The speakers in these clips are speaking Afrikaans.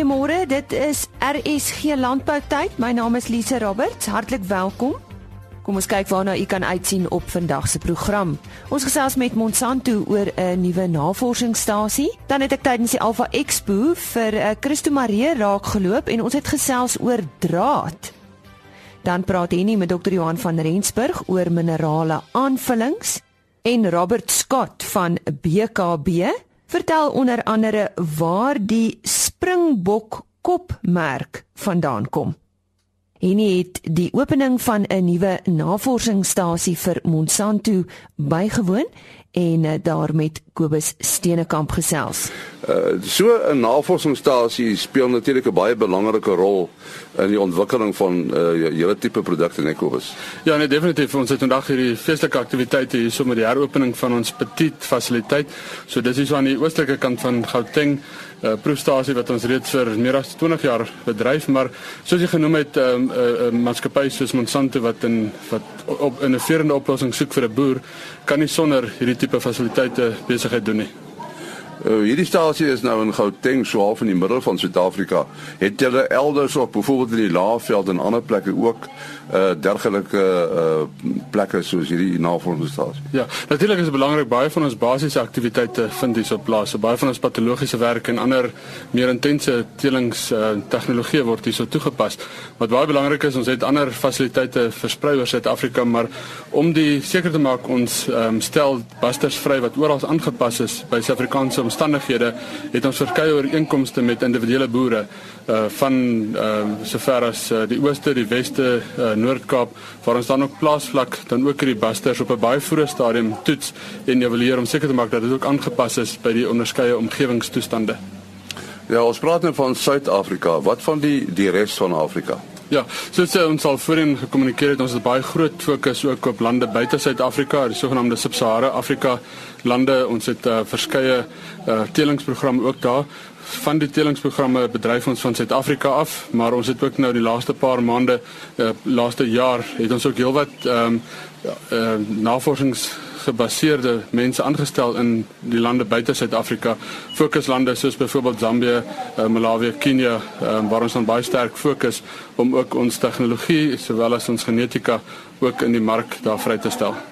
Goeiemôre, dit is RSG Landbou tyd. My naam is Lise Roberts. Hartlik welkom. Kom ons kyk waarna u kan uitsien op vandag se program. Ons gesels met Monsanto oor 'n nuwe navorsingsstasie. Dan het ek tydens die Alpha Expo vir uh, Christo Marie raak geloop en ons het gesels oor draad. Dan praat Henny met Dr. Johan van Rensburg oor minerale aanvullings en Robert Scott van BKB vertel onder andere waar die Springbok kopmerk vandaan kom. Henny het die opening van 'n nuwe navorsingsstasie vir Monsanto bygewoon en eh, daar met Kobus Steenekamp gesels. Uh so 'n navorsingsstasie speel natuurlik 'n baie belangrike rol in die ontwikkeling van uh julle tipe produkte net Kobus. Ja, nee definitief. Ons het vandag hierdie feestelike aktiwiteite hier so met die heropening van ons petit fasiliteit. So dis hier so aan die oostelike kant van Gauteng proefstasie wat ons reeds vir meer as 20 jaar bedryf, maar soos jy genoem het 'n um, 'n uh, uh, maatskappy soos Monsanto wat in wat op 'n innoverende oplossing soek vir 'n boer, kan nie sonder hierdie tipe fasiliteite besigheid doen nie. Uh, hierdie stasie is nou in Gauteng, so half in die middel van Suid-Afrika. Het julle elders op byvoorbeeld in die Laagveld en ander plekke ook uh dergelike uh plekke soos hierdie navorsingsstasie? Ja, natuurlik is dit belangrik baie van ons basiese aktiwiteite vind hier op plaas. So baie van ons patologiese werk en ander meer intense telings uh tegnologie word hier so toegepas. Wat baie belangrik is, ons het ander fasiliteite versprei oor Suid-Afrika, maar om die seker te maak ons um stel busters vry wat oral aangepas is by Suid-Afrikaanse omstandighede het ons verskeie ooreenkomste met individuele boere uh van uh sover as uh, die ooste, die weste, uh, Noord-Kaap waar ons dan ook plaasvlak dan ook hierdie busters op 'n baie vroeë stadium toets en evalueer om seker te maak dat dit ook aangepas is by die onderskeie omgewingstoestande. Ja, ons praat nou van Suid-Afrika. Wat van die die res van Afrika? Ja, soos ons al voorheen gekommunikeer het, ons het baie groot fokus ook op lande buite Suid-Afrika, die sogenaamde Sub-Sahara Afrika lande. Ons het uh, verskeie uh, telingsprogramme ook daar. Van die telingsprogramme bedryf ons van Suid-Afrika af, maar ons het ook nou die laaste paar maande, uh, laaste jaar, het ons ook heelwat ehm um, uh, navorsings gebaseerde mense aangestel in die lande buite Suid-Afrika, fokuslande soos byvoorbeeld Zambië, uh, Malawi, Kenia, um, waar ons dan baie sterk fokus om ook ons tegnologie sowel as ons genetika ook in die mark daar vry te stel.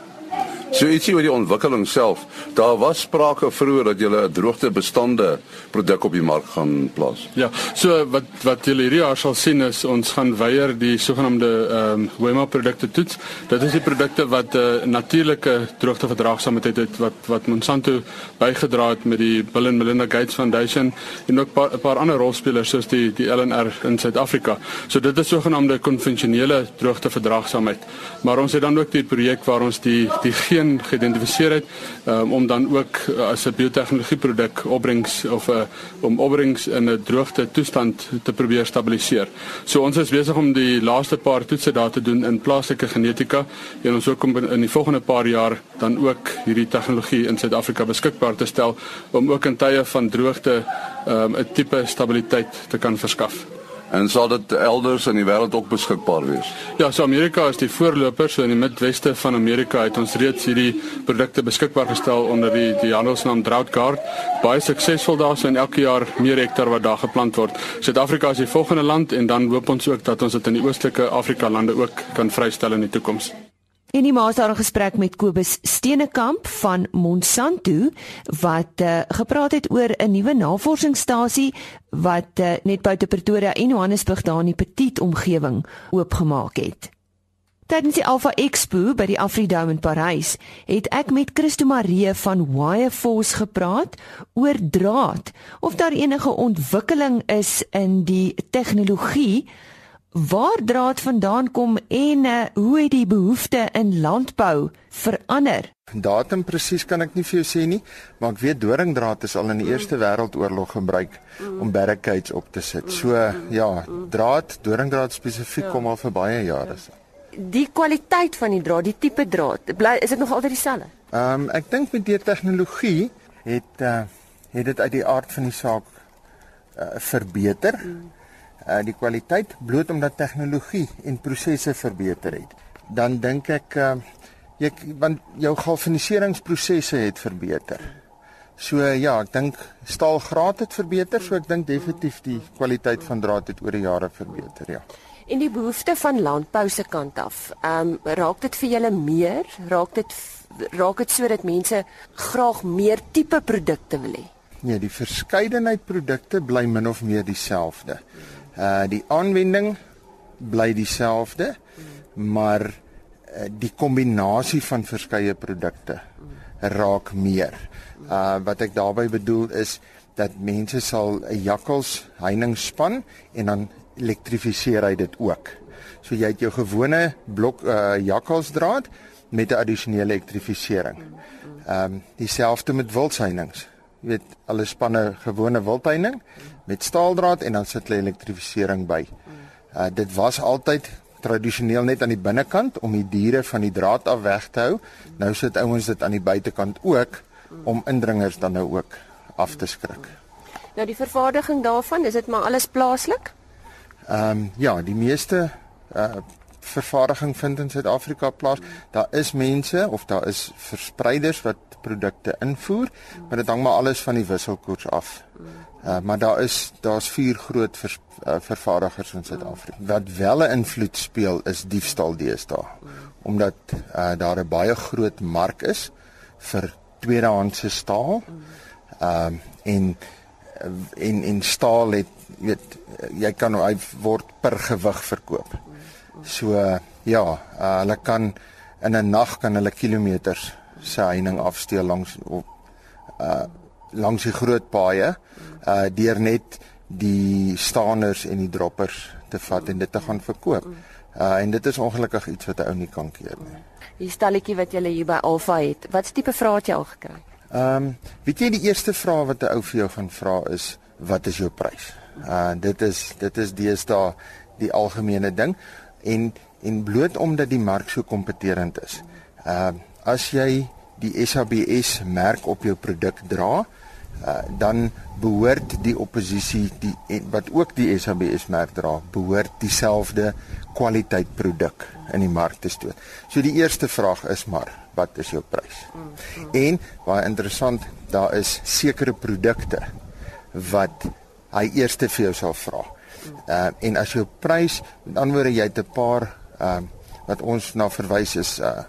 So ietsie oor die ontwikkeling self. Daar was sprake vroeër dat jy 'n droogtebestande produk op die mark gaan plaas. Ja, so wat wat julle hierdie jaar sal sien is ons gaan weier die sogenaamde ehm um, Wema produkte toets. Dit is die produkte wat 'n uh, natuurlike droogteverdraagsaamheid het wat wat Monsanto bygedra het met die Bill and Melinda Gates Foundation en ook 'n paar, paar ander rolspelers soos die die LNR in Suid-Afrika. So dit is sogenaamde konvensionele droogteverdraagsaamheid. Maar ons het dan ook die projek waar ons die die geen geïdentifiseer het um, om dan ook uh, as 'n biotehnologie produk opbrengs of 'n uh, om opbrengs in 'n droogte toestand te probeer stabiliseer. So ons is besig om die laaste paar toetse daar te doen in plaaslike genetika en ons ook om in die volgende paar jaar dan ook hierdie tegnologie in Suid-Afrika beskikbaar te stel om ook in tye van droogte um, 'n um, tipe stabiliteit te kan verskaf. En sal dit elders in die wêreld ook beskikbaar wees? Ja, so Amerika is die voorloper, so in die Midweste van Amerika het ons reeds hierdie produkte beskikbaar gestel onder die die handelsnaam Droughtguard. Baie suksesvol daar so in elke jaar meer hektaar wat daar geplant word. Suid-Afrika is die volgende land en dan hoop ons ook dat ons dit in die oostelike Afrika lande ook kan vrystel in die toekoms. En die maas daar 'n gesprek met Kobus Steenekamp van Monsanto wat uh, gepraat het oor 'n nuwe navorsingsstasie wat uh, net buite Pretoria en Johannesburg daar in die Petit omgewing oopgemaak het. Tydens die Alpha Expo by die Afridome in Parys het ek met Christo Marie van Wireforce gepraat oor draad of daar enige ontwikkeling is in die tegnologie waar draad vandaan kom en uh, hoe het die behoefte in landbou verander? Datum presies kan ek nie vir jou sê nie, maar ek weet doringdraad is al in die Eerste Wêreldoorlog gebruik om barricades op te sit. So ja, draad, doringdraad spesifiek ja. kom al vir baie jare. Die kwaliteit van die draad, die tipe draad, bly is dit nog altyd dieselfde? Ehm um, ek dink met die tegnologie het uh, het dit uit die aard van die saak uh, verbeter. Mm uh, die kwaliteit bloot omdat tegnologie en prosesse verbeter het. Dan dink ek uh, jy want jou galvaniseringsprosesse het verbeter. So ja, ek dink staalgraad het verbeter, so ek dink definitief die kwaliteit van draad het oor die jare verbeter, ja. En die behoefte van landbou se kant af, ehm um, raak dit vir julle meer? Raak dit raak dit sodat mense graag meer tipe produkte wil hê? Nee, die verskeidenheid produkte bly min of meer dieselfde. Uh die aanwending bly dieselfde, maar uh, die kombinasie van verskeie produkte raak meer. Uh wat ek daarmee bedoel is dat mense sal 'n jakkals heining span en dan elektrifiseer hy dit ook. So jy het jou gewone blok uh jakkalsdraad met 'n addisionele elektrifisering. Ehm um, dieselfde met wildheinings. Jy weet, hulle spanne gewone wildheining met staaldraad en dan sit hulle elektrifisering by. Uh dit was altyd tradisioneel net aan die binnekant om die diere van die draad af weg te hou. Nou sit ouens dit aan die buitekant ook om indringers dan nou ook af te skrik. Nou die vervaardiging daarvan, is dit maar alles plaaslik? Ehm um, ja, die meeste uh vervaardiging vind in Suid-Afrika plaas. Daar is mense of daar is verspreiders wat produkte invoer, maar dit hang maar alles van die wisselkoers af. Uh, maar daar is daar's vier groot vers, uh, vervaardigers in Suid-Afrika. Wat wel 'n invloed speel is diefstal deesdae. Omdat uh, daar 'n baie groot mark is vir tweedehandse staal. Ehm uh, en en en staal het weet jy kan hy word per gewig verkoop. So ja, uh, hulle kan in 'n nag kan hulle kilometers se heining afsteel langs op uh langs die groot paaie uh deur net die staaners en die droppers te vat en dit te gaan verkoop. Uh en dit is ongelukkig iets wat 'n ou nie kan keer nie. Die stalletjie wat jy hier by Alpha het, wat tipe vrae het jy al gekry? Ehm um, weet jy die eerste vraag wat 'n ou vir jou gaan vra is wat is jou prys? Uh dit is dit is deesdae die algemene ding en en bloot omdat die mark so kompeterend is. Uh as jy die SABS merk op jou produk dra, uh dan behoort die oppositie die wat ook die SABS merk dra, behoort dieselfde kwaliteit produk in die mark te stoot. So die eerste vraag is maar, wat is jou prys? En baie interessant, daar is sekere produkte wat hy eers vir jou sal vra. Uh en as jou prys, met ander woorde jy het 'n paar ehm uh, wat ons na verwys is uh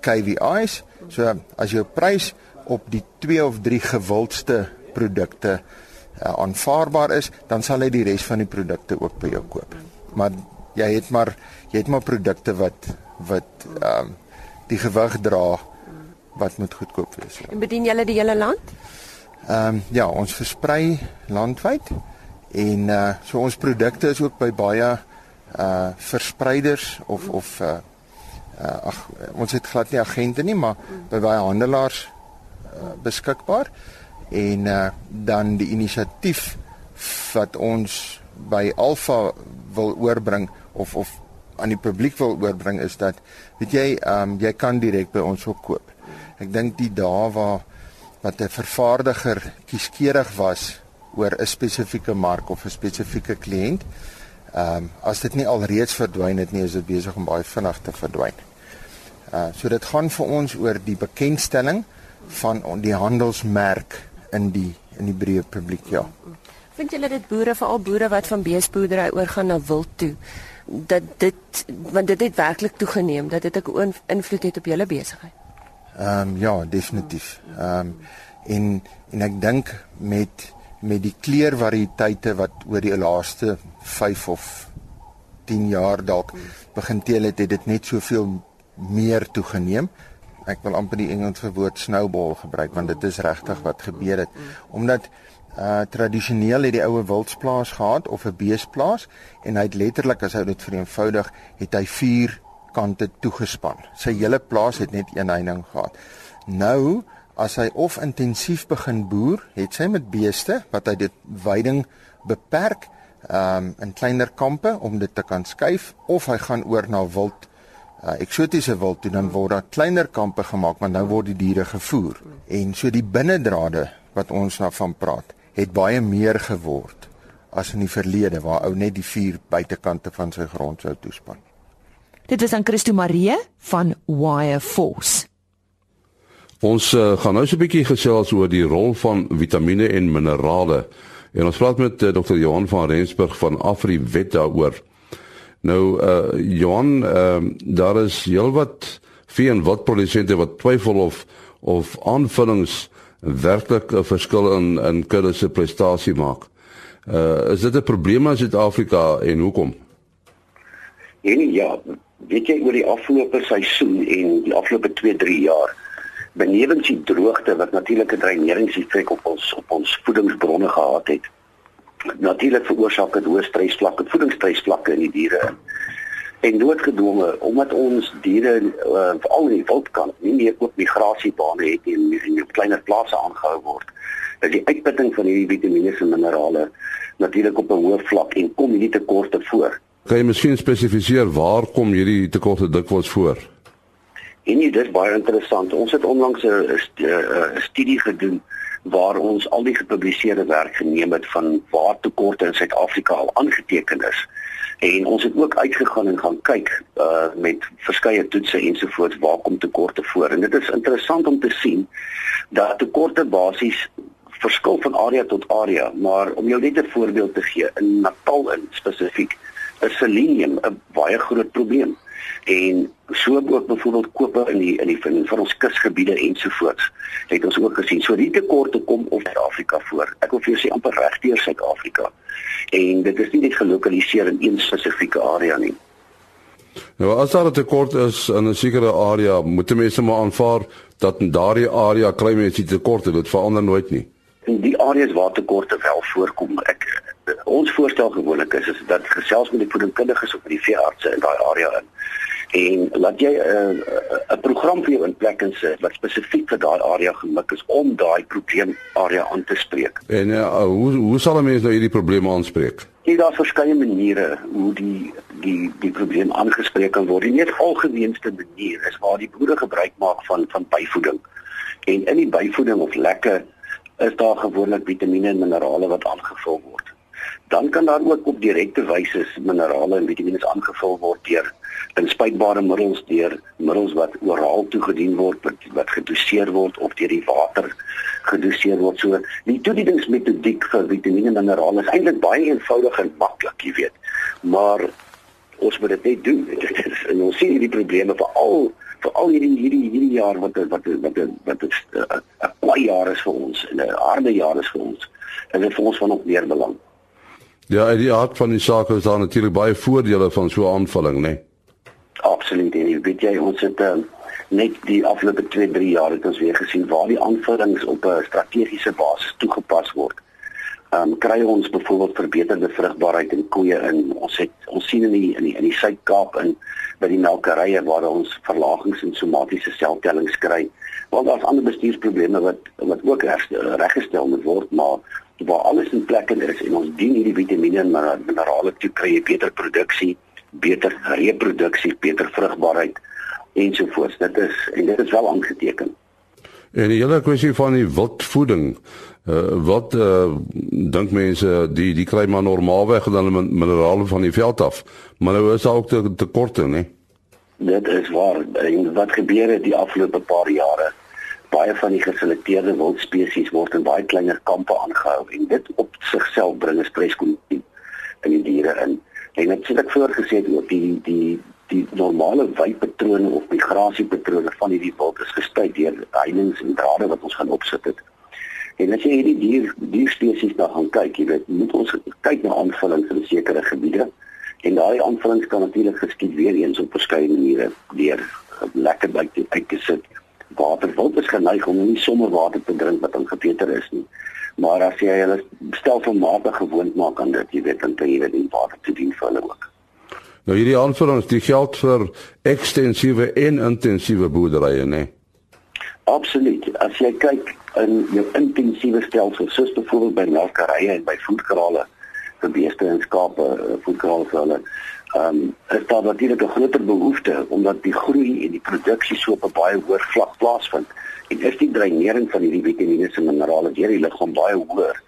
KVI's. So as jou prys op die 2 of 3 gewildste produkte uh, aanvaarbaar is, dan sal hy die res van die produkte ook by jou koop. Maar jy het maar jy het maar produkte wat wat ehm uh, die gewig dra wat moet goedkoop wees. En bedien julle die hele land? Ehm um, ja, ons versprei landwyd en uh so ons produkte is ook by baie uh verspreiders of of uh, uh ag ons het glad nie agente nie, maar by baie handelaars uh, beskikbaar en uh dan die inisiatief wat ons by Alpha wil oorbring of of aan die publiek wil oorbring is dat weet jy ehm um, jy kan direk by ons ook koop. Ek dink die dae waar wat 'n vervaardiger kieskeurig was oor 'n spesifieke mark of 'n spesifieke kliënt. Ehm um, as dit nie alreeds verdwyn het nie, is dit besig om baie vinnig te verdwyn. Uh so dit gaan vir ons oor die bekendstelling van die handelsmerk in die in die breë publiek, ja. Vind julle dit boere veral boere wat van beesboerdery oorgaan na wild toe dat dit want dit het werklik toegeneem dat dit 'n invloed het op julle besigheid? Ehm um, ja, definitief. Ehm um, en en ek dink met met die kleurvariëteite wat oor die laaste 5 of 10 jaar dalk begin teel het, het dit net soveel meer toegeneem. Ek wil amper die Engelse woord snowball gebruik want dit is regtig wat gebeur het. Omdat uh tradisioneel het die oue wildsplaas gehad of 'n beesplaas en hy het letterlik as hy dit vereenvoudig, het hy vier kante toegespan. Sy hele plaas het net een heining gehad. Nou as hy of intensief begin boer, het sy met beeste wat hy dit weiding beperk um in kleiner kampe om dit te kan skuif of hy gaan oor na wild uh, eksotiese wild toe dan word daar kleiner kampe gemaak want nou word die diere gevoer en so die binnedrade wat ons nou van praat het baie meer geword as in die verlede waar ou net die vier buitekante van sy grond sou toespan Dit is aan Christo Marie van Wire Force. Ons uh, gaan nou so 'n bietjie gesels oor die rol van vitamiene en minerale. En ons praat met uh, Dr. Johan van Rensburg van Afri Wet daaroor. Nou uh Johan, ehm uh, daar is heelwat vee en wat produsente wat twyfel of of aanvullings werklik 'n verskil in in kudde se prestasie maak. Uh is dit 'n probleem in Suid-Afrika en hoekom? En ja, weet jy oor die afgelope seisoen en die afgelope 2-3 jaar benewens die droogte wat natuurlike dreineringseffek op ons op ons voedingsbronne gehad het. Natuurlik veroorsaak dit hoë stresvlakke, voedingsstresvlakke in die diere. En noodgedwonge omdat ons diere uh, veral in die wildkant nie meer ook migrasiebane het en in kleiner plase aangehou word. Dat die uitputting van hierdie vitamiene en minerale natuurlik op 'n hoë vlak en kom hierdie tekorte voor. Kan jy miskien spesifiseer waar kom hierdie tekorte dikwels voor? En dit is baie interessant. Ons het onlangs 'n studie gedoen waar ons al die gepubliseerde werk geneem het van waar tekorte in Suid-Afrika al aangeteken is. En ons het ook uitgegaan en gaan kyk uh met verskeie toetse ensovoorts waar kom tekorte voor. En dit is interessant om te sien dat tekorte basies verskil van area tot area, maar om jou net 'n voorbeeld te gee, in Natal in spesifiek is selenium 'n baie groot probleem. En so ook byvoorbeeld kope in die in die van, van ons kusgebiede ensovoorts het ons ook gesien. So die tekorte kom op Suid-Afrika voor. Ek wil vir jou sê amper regdeur Suid-Afrika. En dit is nie net gelokaliseer in een spesifieke area nie. Nou as daar 'n tekort is in 'n sekere area moet mense maar aanvaar dat in daardie area kry mense tekorte. Dit verander nooit nie. In die areas waar tekorte wel voorkom ek ons voorstel gewoonlik is is dat gesels met die voedingkundiges of die veeartse in daai area in en laat jy 'n uh, 'n program vir jou in plek insit wat spesifiek vir daai area gemik is om daai probleem area aan te spreek. En uh, hoe hoe sal 'n mens nou hierdie probleme aanspreek? Hier daar verskeie maniere hoe die die die probleem aangespreek kan word. Die mees algemeenste manier is waar die boere gebruik maak van van byvoeding. En in die byvoeding of lekke is daar gewoonlik vitamiene en minerale wat aangevul word. Dan kan daar ook op direkte wyse minerale en vitamiene aangevul word deur inspuitbare middels deur middels wat oraal toegedien word wat, wat gedoseer word of deur die water gedoseer word. So die toedieningsmetodiek vir vitamiene en minerale is eintlik baie eenvoudig en maklik, jy weet. Maar ons moet dit net doen. en ons sien hierdie probleme veral veral hierdie hierdie hierdie jaar wat wat wat wat 'n uh, baie jaar is vir ons en 'n harde jaar is vir ons. En dit vir ons van nog meer belang. Ja, die aard van die saak is daar natuurlik baie voordele van so 'n aanvulling, né? Nee? Absoluut. En weet jy ons het uh, net die afgelope 2, 3 jaar het ons weer gesien waar die aanvullings op 'n strategiese basis toegepas word. Ehm um, kry ons byvoorbeeld verbeterde vrugbaarheid in koeie in. Ons het ons sien in die in die in die Suid-Kaap in by die melkerye waar ons verlagings in somatiese seltellings kry. Want daar's ander bestuursprobleme wat wat ook reggestel moet word, maar waar alles in plek is en ons dien hierdie vitamiene en minerale toe kry jy beter produksie beter reproduksie, beter vrugbaarheid ensovoorts. Dit is en dit is wel aangeteken. En die hele kwessie van die wildvoeding, uh, wat uh, dink mense die die kry maar normaalweg dan minerale van die veld af, maar nou is daar ook te tekorte, né? Dit is waar. En wat gebeur het die afgelope paar jare? Baie van die geselekteerde wildspesies word in baie kleiner kampe aangehou en dit op sigself bring 'n streskondisie in die diere in. En ek voorgesê het ook die die die normale wypatrone of migrasiepatrone van hierdie wild is gestuit deur heininge en drade wat ons gaan opsit het. En as jy hierdie dier dier spesies nou gaan kyk, jy weet, moet ons kyk na aanvullings in sekere gebiede. En daai aanvullings kan natuurlik geskied weer eens op verskeie maniere deur lekker by uit te sit. Waterwild is geneig om nie sommer water te drink wat ongepeter is nie. Maar as jy hulle stelselmatig gewoond maak aan dit, jy weet dan kan jy dit in water te dien vir hulle ook. Nou hierdie aanvullings, die geld vir ekstensiewe en intensiewe boerderye, né? Absoluut. As jy kyk in jou intensiewe stelsel, soos byvoorbeeld by melkerye en by voedkrale vir beeste en skape, eh, vir hulle, ehm um, daar natuurlik 'n groter behoefte omdat die groei en die produksie so op 'n baie hoër vlak plaasvind en is die dreinering van hierdie vitamiene en minerale deur die liggaam baie hoër.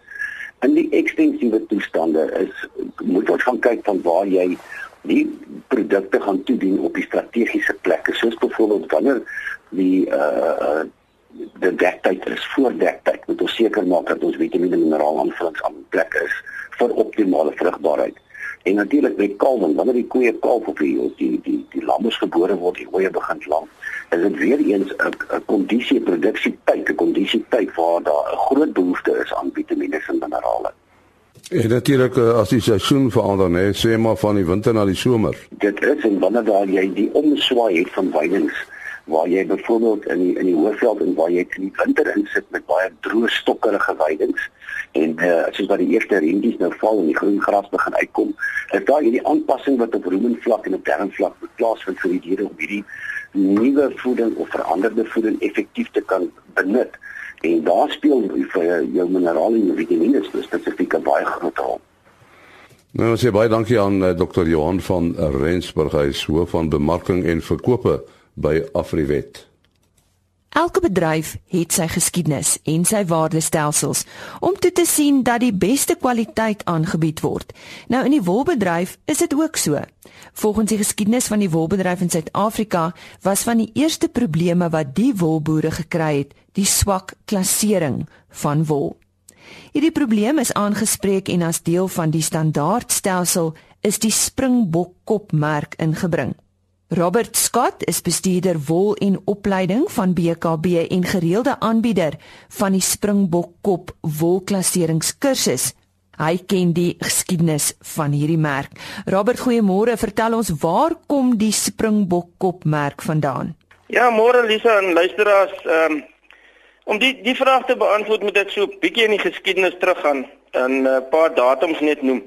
In die ekstensiewe toestande is moet ons gaan kyk van waar jy die produkte gaan toedien op die strategiese plekke soos byvoorbeeld wanneer die uh, uh dit dektyd is voor dektyd moet ons seker maak dat ons vitamiene en minerale aanvullings aan plek is vir optimale vrugbaarheid. En natuurlik met kalwing, wanneer die koeie kalf of die die die, die lammes gebore word, die oeye begin lam, is dit weer eens 'n 'n kondisie produksie tyd, 'n kondisie tyd waar daar 'n groot behoefte is aan vitamiene en minerale. En natuurlik eh, as die seisoen verander, hè, sê maar van die winter na die somer. Dit is en wanneer daar jy die omswaai het van weidings waar jy byvoorbeeld in die, in die hoofveld en waar jy in die winter insit met baie droë stokkerige weidings en uh, soos wat die eerste rendies nou val en die groen gras begin uitkom, is daar hierdie aanpassing wat op rumenvlak en op terrenvlak plaasvind vir die diere om hierdie nuwe voeding of veranderde voeding effektief te kan benut. En daar speel vir jou minerale en vitamiene spesifiek 'n baie groot rol. Nou sê baie dankie aan uh, eh, Dr. Johan van Rensburg, hy is hoof van bemarking en verkope by Afriwet. Elke bedryf het sy geskiedenis en sy waardestelsels om toe te sien dat die beste kwaliteit aangebied word. Nou in die wolbedryf is dit ook so. Volgens die geskiedenis van die wolbedryf in Suid-Afrika was van die eerste probleme wat die wolboere gekry het, die swak klassering van wol. Hierdie probleem is aangespreek en as deel van die standaardstelsel is die Springbok kopmerk ingebring. Robert Scott is bestuurder wol en opleiding van BKB en gereelde aanbieder van die Springbok kop wolklasseringskursus. Hy ken die geskiedenis van hierdie merk. Robert, goeiemôre. Vertel ons waar kom die Springbok kop merk vandaan? Ja, môre Lisa en luisteraars, um, om die die vraag te beantwoord moet ek so 'n bietjie in die geskiedenis teruggaan en 'n uh, paar datums net noem.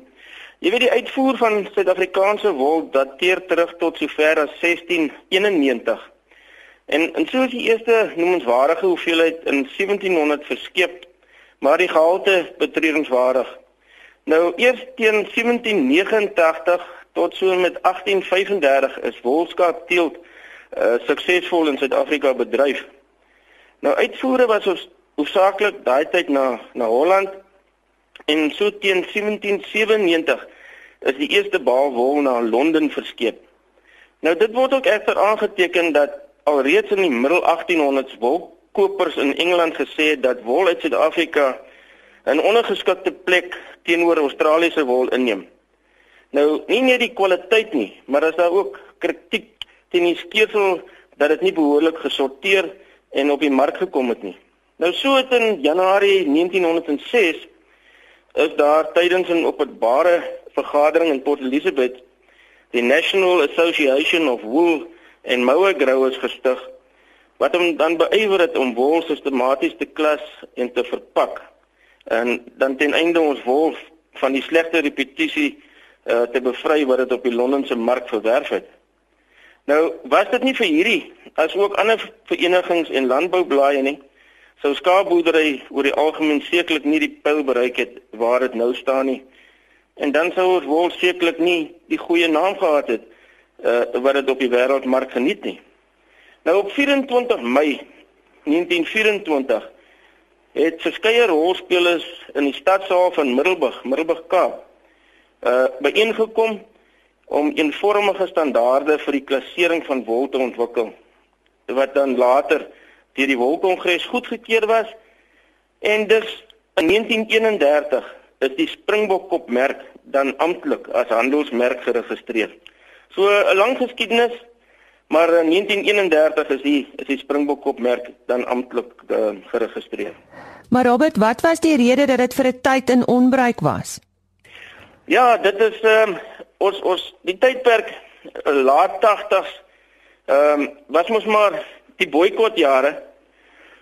Jy weet die uitvoer van Suid-Afrikaanse wol dateer terug tot sover as 1691. En en soos die eerste noemenswaardige hoeveelheid in 1700 verskep, maar die gehalte betreuringswaardig. Nou eers teen 1789 tot so met 1835 is wolskaap teelt uh, suksesvol in Suid-Afrika bedryf. Nou uitvoere was hoofsaaklik daai tyd na na Holland En so teen 1797 is die eerste baalwol na Londen verskep. Nou dit word ook egter aangeteken dat alreeds in die middel 1800s wolkopers in Engeland gesê het dat wol uit Suid-Afrika 'n ondergeskikte plek teenoor Australiese wol inneem. Nou nie net die kwaliteit nie, maar as daar ook kritiek teen die skeersel dat dit nie behoorlik gesorteer en op die mark gekom het nie. Nou so het in Januarie 1906 is daar tydens 'n openbare vergadering in Port Elizabeth die National Association of Wool and Mower Growers gestig wat hom dan beywer het om wol sistematies te klas en te verpak en dan ten einde ons wol van die slegte reputasie uh, te bevry wat dit op die Londense mark verwerf het. Nou was dit nie vir hierdie as ook ander verenigings en landboublaaie nie sou skaapboerdery oor die algemeen sekerlik nie die pyl bereik het waar dit nou staan nie. En dan sou ons wol sekerlik nie die goeie naam gehad het uh wat dit op die wêreldmark geniet nie. Nou op 24 Mei 1924 het verskeie rolspelers in die stadsaal van Middelburg, Middelburg Kaap, uh byeengekom om eenvormige standaarde vir die klassering van wol te ontwikkel wat dan later deur die Wolkongres goedgekeur was en dus in 1931 is die Springbok kopmerk dan amptelik as handelsmerk geregistreer. So 'n lang geskiedenis, maar in 1931 is die is die Springbok kopmerk dan amptelik uh, geregistreer. Maar Robert, wat was die rede dat dit vir 'n tyd in onbruik was? Ja, dit is ehm um, ons ons die tydperk laat 80s ehm um, was mos maar die boikotjare.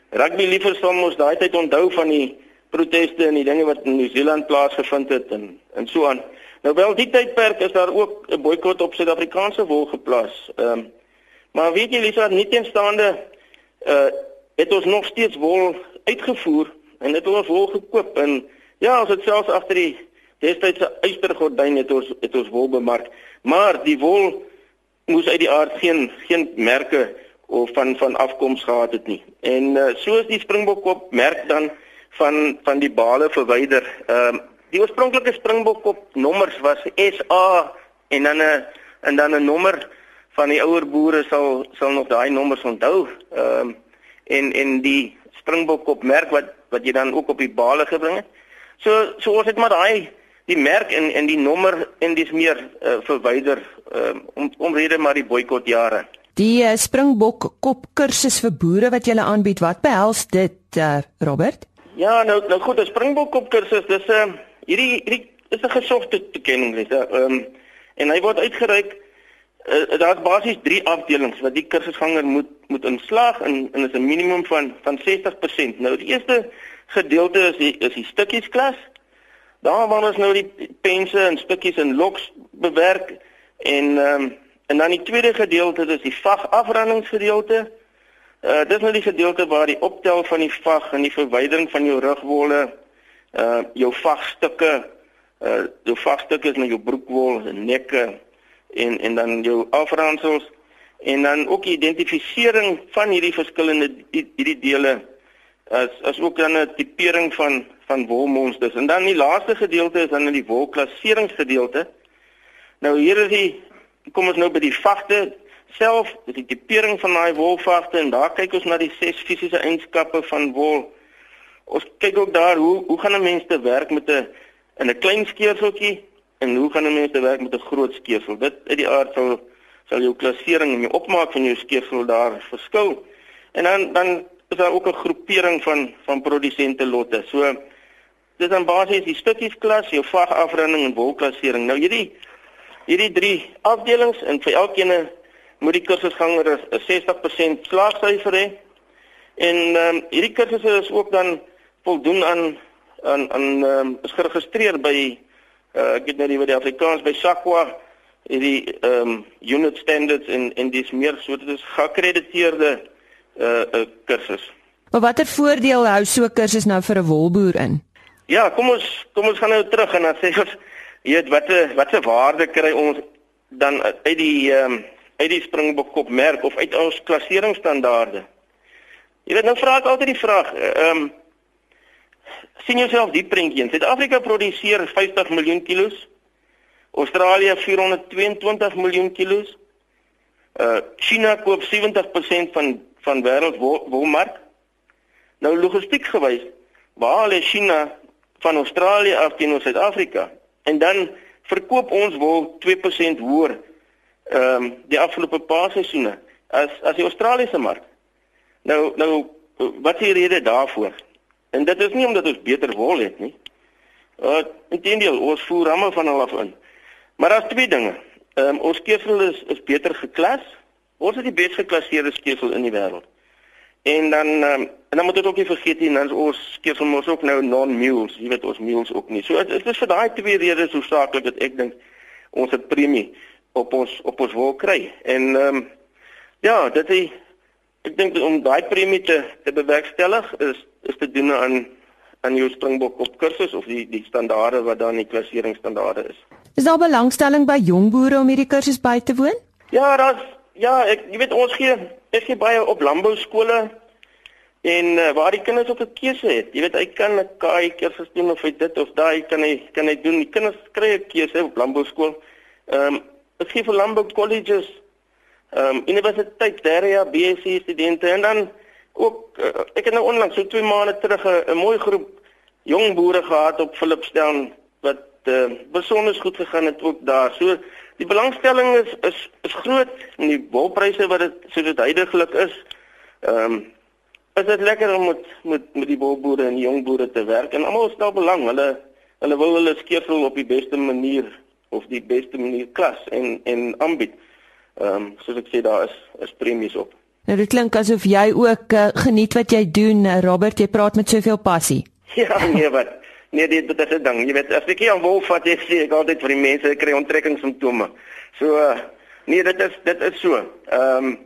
Rugby liefers sal mos daai tyd onthou van die proteste en die dinge wat in Nieu-Seeland plaasgevind het en en so aan. Nou wel die tydperk is daar ook 'n boikot op Suid-Afrikaanse wol geplaas. Ehm um, maar weet jy Lisa, nie teenstaande uh het ons nog steeds wol uitgevoer en het ons wol gekoop en ja, ons het selfs agter die destydse ystergordyn het ons het ons wol bemark, maar die wol moes uit die aard geen geen merke of van van afkoms gehad het nie. En uh, soos die Springbokkop merk dan van van die bale verwyder. Ehm uh, die oorspronklike Springbokkop nommers was SA en dan 'n en dan 'n nommer van die ouer boere sal sal nog daai nommers onthou. Ehm um, en en die Springbok op merk wat wat jy dan ook op die bale gebring het. So so ons het maar daai die merk en en die nommer en dis meer uh, verwyder uh, om omrede maar die boikot jare. Die uh, Springbok kop kursus vir boere wat jy aanbied, wat behels dit uh, Robert? Ja, nou nou goed, 'n Springbok kop kursus, dis 'n uh, hierdie hierdie is 'n gesogte toekenning, dis ehm um, en hy word uitgereik uh, daar's basies 3 afdelings wat die kursusganger moet moet inslaag en en is 'n minimum van van 60%. Nou die eerste gedeelte is die is die stukkies klas. Daar waar ons nou die pense en stukkies en loks bewerk en ehm um, en dan die tweede gedeelte dis die vagafrandingsgedeelte. Uh dis nou die gedeelte waar die optel van die vag en die verwydering van jou rugwolle, uh jou vagstukke, uh jou vagstukke is nou jou broekwol, nekke en en dan jou afransels en dan ook die identifisering van hierdie verskillende hierdie dele as as ook dan 'n tipering van van wolmonsters. En dan die laaste gedeelte is dan in die wolklasseringsgedeelte. Nou hier is die kom ons nou by die vagte self, die tipering van daai wolvagte en daar kyk ons na die ses fisiese eienskappe van wol. Ons kyk ook daar hoe hoe gaan 'n mens te werk met 'n in 'n klein skeerseltjie en hoe gaan 'n mens te werk met 'n groot skeersel? Dit uit die aard sal sal jou klassering en jou opmaak van jou skeersel daar verskil. En dan dan is daar ook 'n groepering van van produsente lotte. So dis dan basies die stukkies klas, jou vagafronding en wolklassering. Nou hierdie hierdie drie afdelings en vir elkeen moet die kursusganger 'n 60% slaagsyfer hê. En ehm um, hierdie kursusse is ook dan voldoen aan aan aan ehm um, is geregistreer by uh, ek weet nou nie wat die Afrikaans by SAQA hierdie ehm um, unit standards en en dis meer so dit is geakkrediteerde uh, uh, kursus. Maar watter voordeel hou so 'n kursus nou vir 'n wolboer in? Ja, kom ons kom ons gaan nou terug en dan sê ons jy weet watter watter waarde kry ons dan uit die ehm um, uit die springbok merk of uit ons klasseringsstandaarde. Jy weet nou vra ek altyd die vraag, ehm um, sien jouself die prentjie in Suid-Afrika produseer 50 miljoen kilos. Australië 422 miljoen kilos. Uh China koop 70% van van wêreld wolmark. Nou logistiek gewys, waar lê China van Australië af teenoor Suid-Afrika? En dan verkoop ons wol 2% hoër ehm um, die afgelope paar seisoene as as die Australiese mark. Nou nou wat is die rede daarvoor? En dit is nie omdat ons beter wol het nie. Uh inteendeel, ons voer ramme van hulle af in. Maar daar's twee dinge. Ehm um, ons keesel is is beter geklas. Ons is die bes geklasseerde keesel in die wêreld. En dan um, en dan moet dit ook nie vergeet nie, dan ons keesel mos ook nou non-mules, jy weet ons mules ook nie. So dit is vir daai twee redes so saaklik dat ek dink ons het premie op ons op ons wil kry. En ehm um, ja, dit is ek dink om daai premie te te bewerkstellig is is te doen aan aan jou springbok op kursus of die die standaarde wat dan die klasseringsstandaarde is. Is daar belangstelling by jong boere om hierdie kursus by te woon? Ja, daar's ja, ek jy weet ons gee ek gee baie op landbou skole en uh, waar die kinders ook 'n keuse het. Jy weet hy kan 'n kaai kursus doen of hy dit of daai kan hy kan hy doen. Die kinders kry 'n keuse op landbou skool. Ehm um, ek gee vir landbou colleges ehm um, universiteit derde jaar BSc studente en dan ook uh, ek het nou onlangs so 2 maande terug 'n mooi groep jong boere gehad op Philipstown wat uh, besonder goed gegaan het ook daar. So die belangstelling is is is groot en die wolpryse wat dit so dit heidaglik is. Ehm um, is dit lekker om met met met die wolboere en die jong boere te werk en almal stel belang. Hulle hulle wil hulle skeersel op die beste manier of die beste manier klas en en aanbied. Ehm um, soos ek sê daar is is premies op. Nou dit klink asof jy ook uh, geniet wat jy doen, uh, Robert. Jy praat met soveel passie. Ja, nee, wat? Nee, dit dit is 'n ding. Jy weet, as ek hier aan wolf vat, jy sê ek altyd vir die mense kry onttrekkingssimptome. So uh, nee, dit is dit is so. Ehm um,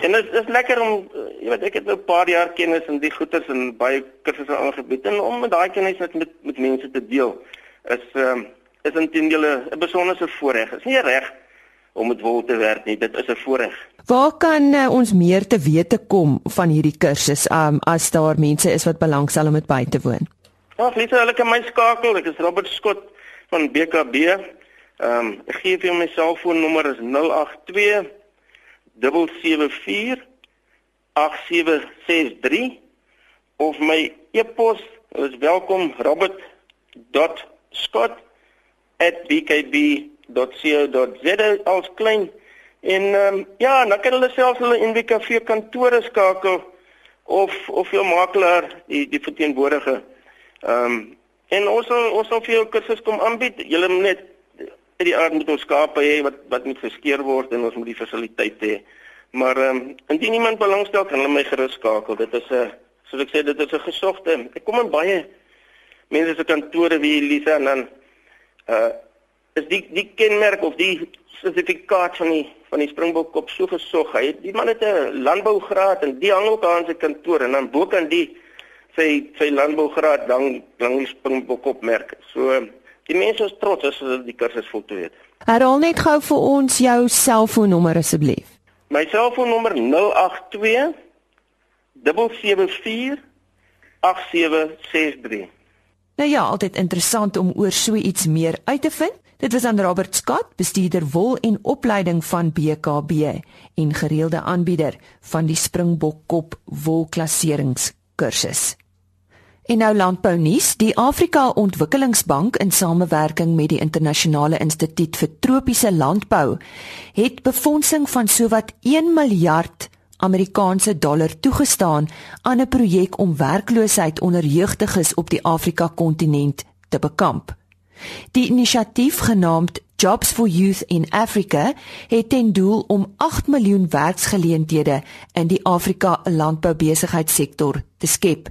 en dit is lekker om jy weet, ek het nou 'n paar jaar kennis in die goeters en baie kursusse aangebied en om met daai kennis met met, met mense te deel is ehm um, is intendeel 'n besondere voorreg. Is nie reg om met wol te werk nie. Dit is 'n voorreg. Waar kan uh, ons meer te wete kom van hierdie kursus um, as daar mense is wat belangstel om dit by te woon? Ja, Lisa, hulle kan my skakel. Ek is Robert Scott van BKB. Ehm um, ek gee vir my selfoonnommer is 082 774 8763 of my e-pos is welkom robert.scott@bkb.co.za als klein en um, ja, dan kan hulle self hulle NWKV kantore skakel of of jou makelaar die die verteenwoordiger. Ehm um, en ons sal ons sal vir jou kursus kom aanbied. Julle moet net uit die aard moet ons skape hê wat wat moet geskeer word en ons moet die fasiliteite hê. Maar ehm um, indien iemand belangstel kan hulle my gerus skakel. Dit is 'n soos ek sê dit is 'n gesogte. Ek kom in baie mense se kantore wie Lisa en dan uh is die die kenmerk of die sertifikaat van die van die Springbok op so gesog. Hy die man het 'n landbougraad en die hang ook aan sy kantoor en dan bo kan die sy sy landbougraad dan dan die Springbok opmerk. So die mense is trots as hulle die kursus voltooi het. Herhaal net gou vir ons jou selfoonnommer asseblief. My selfoonnommer 082 774 8763. Nou ja, altyd interessant om oor so iets meer uit te vind. Dit was aan Robert Scott, bestuurder wol en opleiding van BKB en gereelde aanbieder van die Springbok kop wolklasseringskursus. En nou landbou nuus, die Afrika Ontwikkelingsbank in samewerking met die Internasionale Instituut vir Tropiese Landbou het befondsing van sowat 1 miljard Amerikaanse dollar toegestaan aan 'n projek om werkloosheid onder jeugdiges op die Afrika kontinent te bekamp. Die inisiatief genaamd Jobs for Youth in Africa het ten doel om 8 miljoen werksgeleenthede in die Afrika landboubesigheidssektor te skep.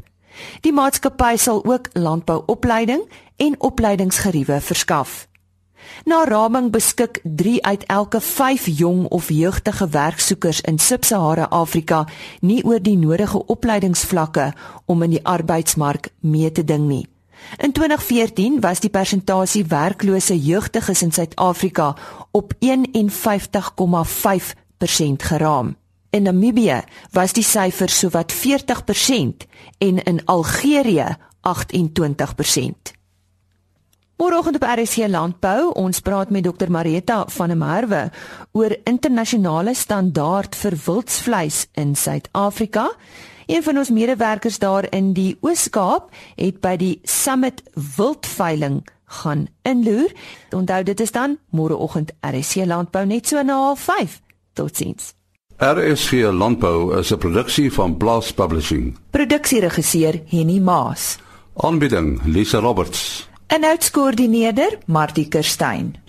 Die maatskappy sal ook landbouopleiding en opleidingsgeriewe verskaf. Na raming beskik 3 uit elke 5 jong of jeugdige werksoekers in Sub-Sahara Afrika nie oor die nodige opleidingsvlakke om in die arbeidsmark mee te ding nie. In 2014 was die persentasie werklose jeugdiges in Suid-Afrika op 51,5% geraam. In Namibië was die syfer sowat 40% en in Algerië 28%. Môreoggend op RC Landbou, ons praat met Dr Marita van der Merwe oor internasionale standaard vir wildsvleis in Suid-Afrika. Een van ons medewerkers daar in die Oos-Kaap het by die Summit Wildveiling gaan inloer. Onthou dit is dan môreoggend RC Landbou net so na 05:30. Totsiens. RSG Landbou is 'n produksie van Blast Publishing. Produksieregisseur Henny Maas. Aanbieding Lisa Roberts. En uitskoördineerder Martie Kerstyn.